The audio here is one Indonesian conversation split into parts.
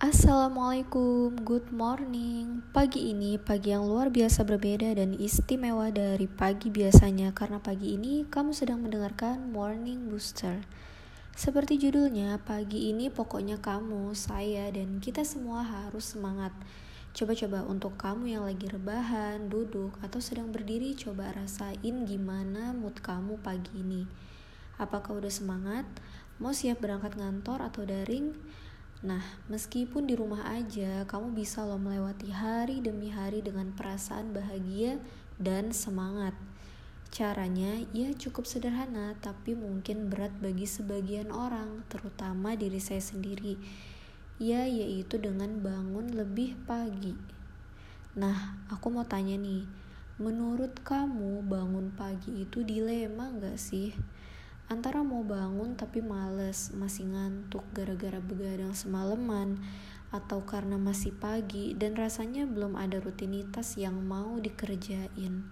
Assalamualaikum, good morning. Pagi ini pagi yang luar biasa berbeda dan istimewa dari pagi biasanya karena pagi ini kamu sedang mendengarkan Morning Booster. Seperti judulnya, pagi ini pokoknya kamu, saya, dan kita semua harus semangat. Coba-coba untuk kamu yang lagi rebahan, duduk, atau sedang berdiri, coba rasain gimana mood kamu pagi ini. Apakah udah semangat? Mau siap berangkat ngantor atau daring? Nah, meskipun di rumah aja, kamu bisa loh melewati hari demi hari dengan perasaan bahagia dan semangat. Caranya ya cukup sederhana, tapi mungkin berat bagi sebagian orang, terutama diri saya sendiri. Ya, yaitu dengan bangun lebih pagi. Nah, aku mau tanya nih, menurut kamu bangun pagi itu dilema gak sih? Antara mau bangun tapi males, masih ngantuk gara-gara begadang semalaman, atau karena masih pagi dan rasanya belum ada rutinitas yang mau dikerjain.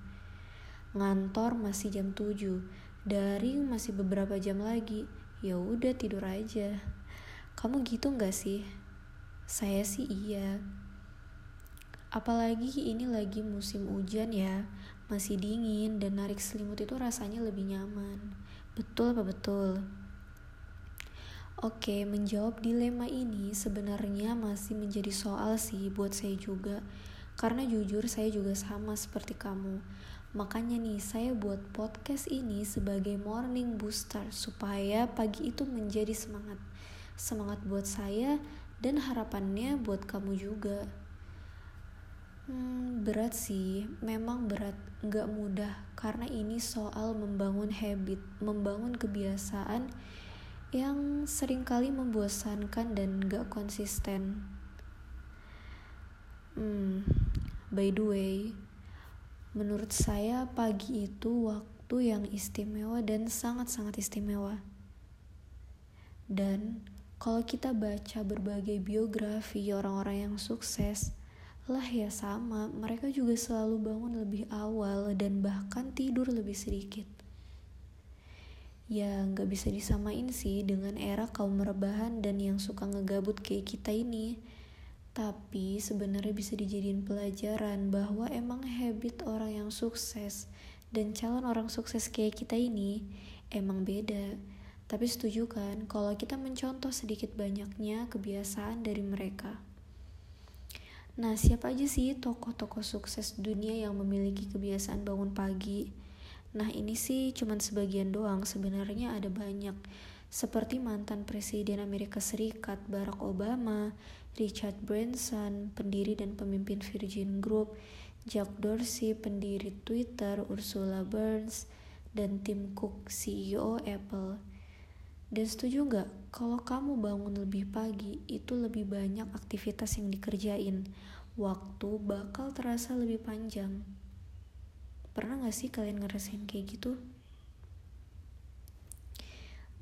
Ngantor masih jam 7, daring masih beberapa jam lagi, ya udah tidur aja. Kamu gitu nggak sih? Saya sih iya. Apalagi ini lagi musim hujan ya, masih dingin dan narik selimut itu rasanya lebih nyaman. Betul apa betul? Oke, menjawab dilema ini sebenarnya masih menjadi soal sih buat saya juga. Karena jujur saya juga sama seperti kamu. Makanya nih saya buat podcast ini sebagai morning booster supaya pagi itu menjadi semangat. Semangat buat saya dan harapannya buat kamu juga. Hmm, berat sih, memang berat, nggak mudah karena ini soal membangun habit, membangun kebiasaan yang sering kali membosankan dan nggak konsisten. Hmm, by the way, menurut saya pagi itu waktu yang istimewa dan sangat-sangat istimewa. Dan kalau kita baca berbagai biografi orang-orang yang sukses, lah ya sama, mereka juga selalu bangun lebih awal dan bahkan tidur lebih sedikit. Ya nggak bisa disamain sih dengan era kaum rebahan dan yang suka ngegabut kayak kita ini. Tapi sebenarnya bisa dijadiin pelajaran bahwa emang habit orang yang sukses dan calon orang sukses kayak kita ini emang beda. Tapi setuju kan kalau kita mencontoh sedikit banyaknya kebiasaan dari mereka. Nah, siapa aja sih tokoh-tokoh sukses dunia yang memiliki kebiasaan bangun pagi? Nah, ini sih cuman sebagian doang, sebenarnya ada banyak. Seperti mantan Presiden Amerika Serikat Barack Obama, Richard Branson, pendiri dan pemimpin Virgin Group, Jack Dorsey, pendiri Twitter, Ursula Burns, dan Tim Cook, CEO Apple. Dan setuju nggak kalau kamu bangun lebih pagi itu lebih banyak aktivitas yang dikerjain, waktu bakal terasa lebih panjang. Pernah nggak sih kalian ngerasain kayak gitu?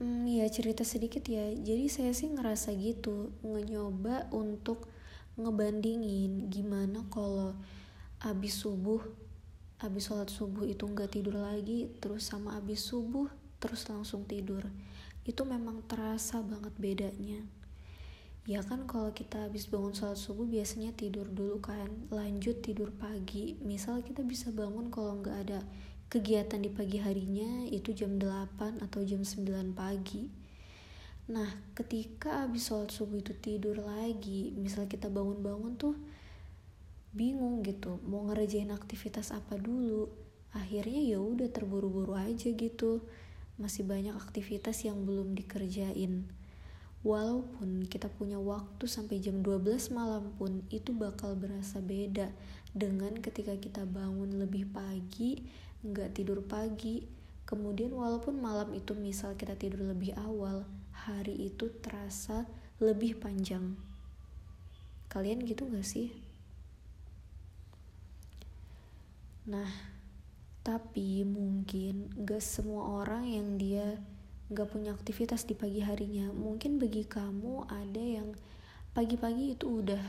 Hmm, ya cerita sedikit ya. Jadi saya sih ngerasa gitu, nyoba untuk ngebandingin gimana kalau abis subuh, abis sholat subuh itu nggak tidur lagi, terus sama abis subuh terus langsung tidur itu memang terasa banget bedanya. Ya kan kalau kita habis bangun sholat subuh biasanya tidur dulu kan lanjut tidur pagi. Misal kita bisa bangun kalau nggak ada kegiatan di pagi harinya itu jam 8 atau jam 9 pagi. Nah ketika habis sholat subuh itu tidur lagi misal kita bangun-bangun tuh bingung gitu mau ngerjain aktivitas apa dulu? Akhirnya ya udah terburu-buru aja gitu masih banyak aktivitas yang belum dikerjain. Walaupun kita punya waktu sampai jam 12 malam pun itu bakal berasa beda dengan ketika kita bangun lebih pagi, nggak tidur pagi. Kemudian walaupun malam itu misal kita tidur lebih awal, hari itu terasa lebih panjang. Kalian gitu gak sih? Nah, tapi mungkin gak semua orang yang dia gak punya aktivitas di pagi harinya. Mungkin bagi kamu ada yang pagi-pagi itu udah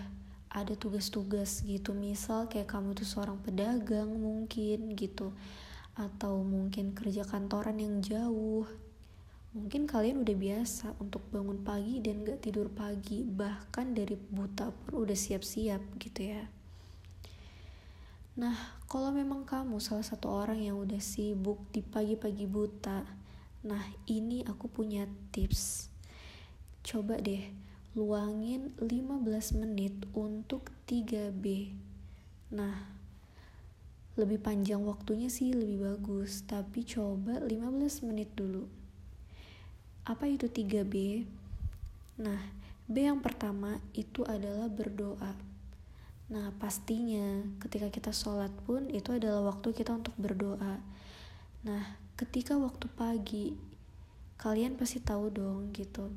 ada tugas-tugas gitu. Misal kayak kamu tuh seorang pedagang mungkin gitu. Atau mungkin kerja kantoran yang jauh. Mungkin kalian udah biasa untuk bangun pagi dan gak tidur pagi, bahkan dari buta pun udah siap-siap gitu ya. Nah, kalau memang kamu salah satu orang yang udah sibuk di pagi-pagi buta, nah ini aku punya tips. Coba deh, luangin 15 menit untuk 3B. Nah, lebih panjang waktunya sih lebih bagus, tapi coba 15 menit dulu. Apa itu 3B? Nah, B yang pertama itu adalah berdoa. Nah, pastinya ketika kita sholat pun itu adalah waktu kita untuk berdoa. Nah, ketika waktu pagi, kalian pasti tahu dong gitu.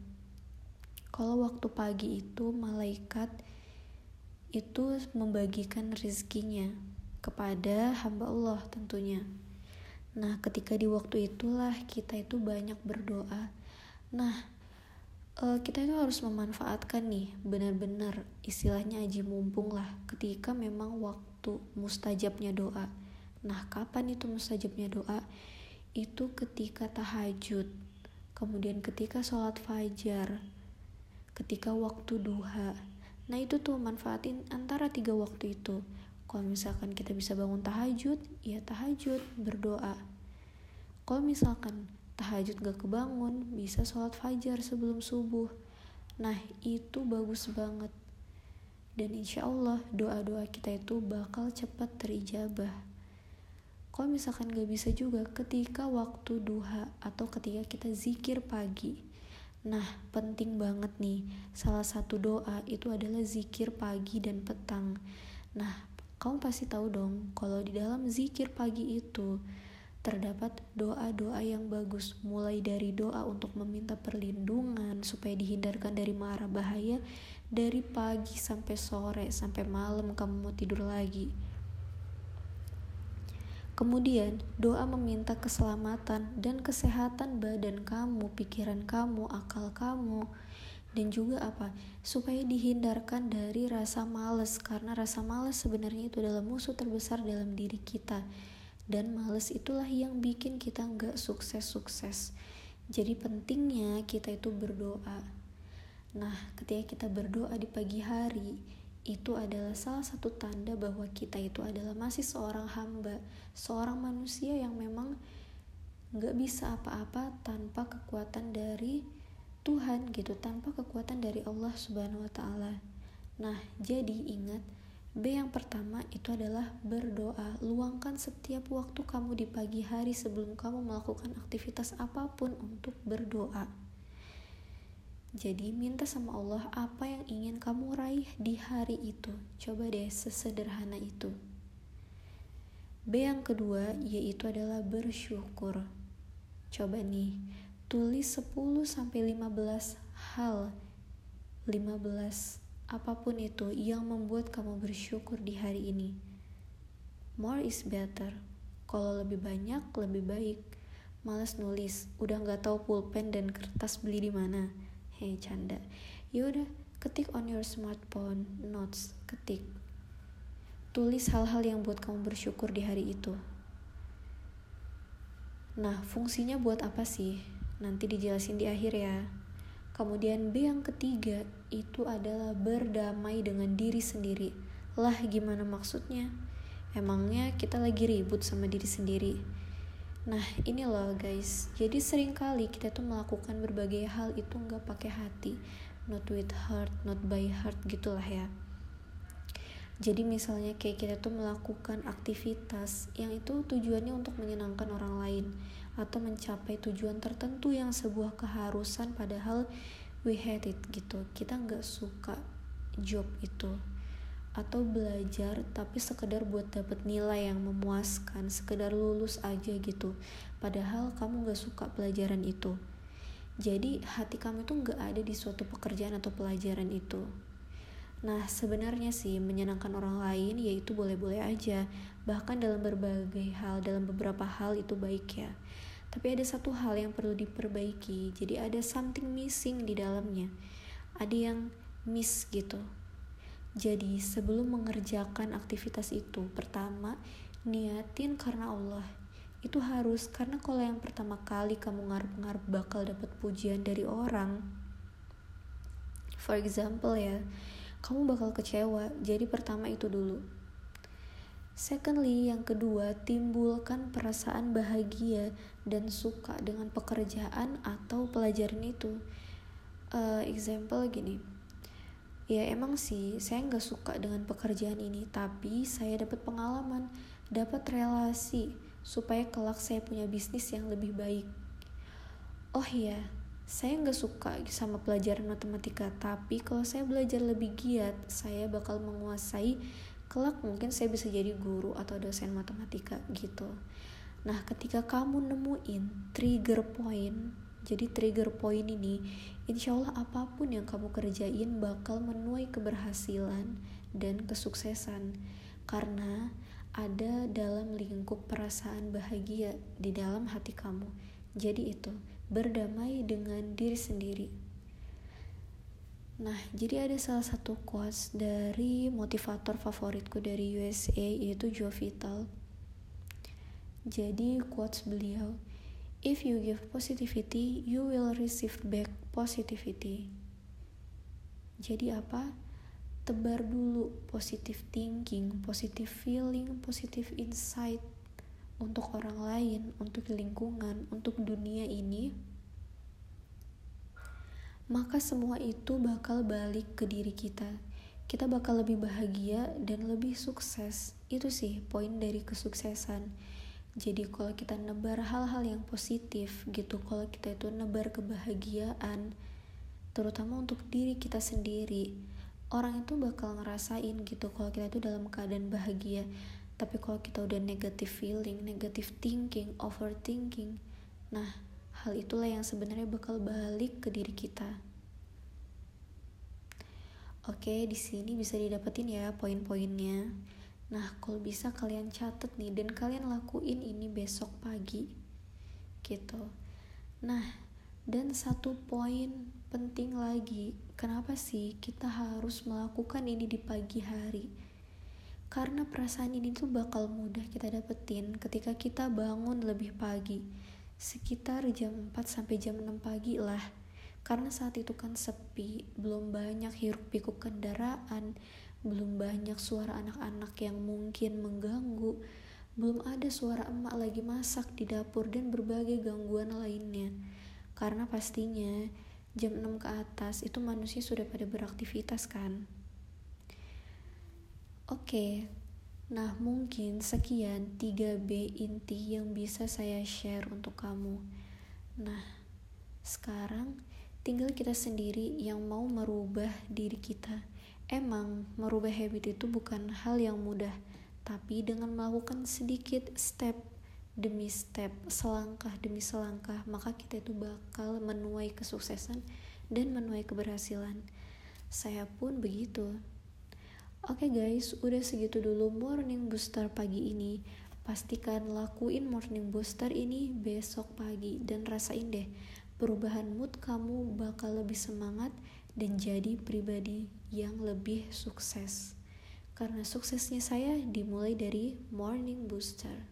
Kalau waktu pagi itu malaikat itu membagikan rezekinya kepada hamba Allah tentunya. Nah, ketika di waktu itulah kita itu banyak berdoa. Nah, uh, kita itu harus memanfaatkan nih benar-benar istilahnya aji mumpung lah ketika memang waktu mustajabnya doa. Nah kapan itu mustajabnya doa? Itu ketika tahajud kemudian ketika sholat fajar ketika waktu duha. Nah itu tuh manfaatin antara tiga waktu itu. Kalau misalkan kita bisa bangun tahajud ya tahajud berdoa. Kalau misalkan tahajud gak kebangun bisa sholat fajar sebelum subuh nah itu bagus banget dan insya Allah doa-doa kita itu bakal cepat terijabah kalau misalkan gak bisa juga ketika waktu duha atau ketika kita zikir pagi Nah, penting banget nih. Salah satu doa itu adalah zikir pagi dan petang. Nah, kamu pasti tahu dong, kalau di dalam zikir pagi itu terdapat doa-doa yang bagus mulai dari doa untuk meminta perlindungan supaya dihindarkan dari mara bahaya dari pagi sampai sore sampai malam kamu mau tidur lagi. Kemudian, doa meminta keselamatan dan kesehatan badan kamu, pikiran kamu, akal kamu, dan juga apa? Supaya dihindarkan dari rasa males, karena rasa males sebenarnya itu adalah musuh terbesar dalam diri kita dan males itulah yang bikin kita nggak sukses-sukses. Jadi pentingnya kita itu berdoa. Nah ketika kita berdoa di pagi hari itu adalah salah satu tanda bahwa kita itu adalah masih seorang hamba seorang manusia yang memang nggak bisa apa-apa tanpa kekuatan dari Tuhan gitu tanpa kekuatan dari Allah Subhanahu Wa Taala. Nah jadi ingat B yang pertama itu adalah berdoa. Luangkan setiap waktu kamu di pagi hari sebelum kamu melakukan aktivitas apa pun untuk berdoa. Jadi minta sama Allah apa yang ingin kamu raih di hari itu. Coba deh sesederhana itu. B yang kedua yaitu adalah bersyukur. Coba nih, tulis 10 sampai 15 hal 15 apa pun itu yang membuat kamu bersyukur di hari ini. More is better. Kalau lebih banyak, lebih baik. Males nulis, udah nggak tahu pulpen dan kertas beli di mana. Hei canda. Yaudah, ketik on your smartphone, notes, ketik. Tulis hal-hal yang buat kamu bersyukur di hari itu. Nah, fungsinya buat apa sih? Nanti dijelasin di akhir ya. Kemudian B yang ketiga itu adalah berdamai dengan diri sendiri. Lah gimana maksudnya? Emangnya kita lagi ribut sama diri sendiri? Nah ini loh guys, jadi sering kali kita tuh melakukan berbagai hal itu nggak pakai hati, not with heart, not by heart gitulah ya. Jadi misalnya kayak kita tuh melakukan aktivitas yang itu tujuannya untuk menyenangkan orang lain atau mencapai tujuan tertentu yang sebuah keharusan padahal we hate it gitu. Kita nggak suka job itu atau belajar tapi sekedar buat dapet nilai yang memuaskan, sekedar lulus aja gitu. Padahal kamu nggak suka pelajaran itu. Jadi hati kamu tuh nggak ada di suatu pekerjaan atau pelajaran itu Nah, sebenarnya sih menyenangkan orang lain yaitu boleh-boleh aja. Bahkan dalam berbagai hal, dalam beberapa hal itu baik ya. Tapi ada satu hal yang perlu diperbaiki. Jadi ada something missing di dalamnya. Ada yang miss gitu. Jadi sebelum mengerjakan aktivitas itu, pertama niatin karena Allah. itu harus karena kalau yang pertama kali kamu ngarep-ngarep bakal dapat pujian dari orang for example ya kamu bakal kecewa jadi pertama itu dulu secondly yang kedua timbulkan perasaan bahagia dan suka dengan pekerjaan atau pelajaran itu uh, example gini ya emang sih saya nggak suka dengan pekerjaan ini tapi saya dapat pengalaman dapat relasi supaya kelak saya punya bisnis yang lebih baik. Oh iya, saya nggak suka sama pelajaran matematika, tapi kalau saya belajar lebih giat, saya bakal menguasai kelak mungkin saya bisa jadi guru atau dosen matematika gitu. Nah, ketika kamu nemuin trigger point, jadi trigger point ini, insya Allah apa pun yang kamu kerjain bakal menuai keberhasilan dan kesuksesan. Karena ada dalam lingkup perasaan bahagia di dalam hati kamu. Jadi itu, berdamai dengan diri sendiri. Nah, jadi ada salah satu quotes dari motivator favoritku dari USA yaitu Joe Vital. Jadi quotes beliau, If you give positivity, you will receive back positivity. Jadi apa? tebar dulu positive thinking, positive feeling, positive insight untuk orang lain, untuk lingkungan, untuk dunia ini, maka semua itu bakal balik ke diri kita. Kita bakal lebih bahagia dan lebih sukses. Itu sih poin dari kesuksesan. Jadi kalau kita nebar hal-hal yang positif gitu, kalau kita itu nebar kebahagiaan, terutama untuk diri kita sendiri, orang itu bakal ngerasain gitu kalau kita itu dalam keadaan bahagia tapi kalau kita udah negative feeling negative thinking overthinking nah hal itulah yang sebenarnya bakal balik ke diri kita oke di sini bisa didapetin ya poin-poinnya nah kalau bisa kalian catet nih dan kalian lakuin ini besok pagi gitu nah dan satu poin penting lagi, kenapa sih kita harus melakukan ini di pagi hari? Karena perasaan ini tuh bakal mudah kita dapetin ketika kita bangun lebih pagi. Sekitar jam 4 sampai jam 6 pagi lah. Karena saat itu kan sepi, belum banyak hiruk pikuk kendaraan, belum banyak suara anak-anak yang mungkin mengganggu, belum ada suara emak lagi masak di dapur dan berbagai gangguan lainnya. Karena pastinya jam 6 ke atas itu manusia sudah pada beraktivitas kan oke nah mungkin sekian 3B inti yang bisa saya share untuk kamu nah sekarang tinggal kita sendiri yang mau merubah diri kita emang merubah habit itu bukan hal yang mudah tapi dengan melakukan sedikit step demi step, selangkah demi selangkah, maka kita itu bakal menuai kesuksesan dan menuai keberhasilan. Saya pun begitu. Oke okay guys, udah segitu dulu morning booster pagi ini. Pastikan lakuin morning booster ini besok pagi dan rasain deh perubahan mood kamu bakal lebih semangat dan jadi pribadi yang lebih sukses. Karena suksesnya saya dimulai dari morning booster.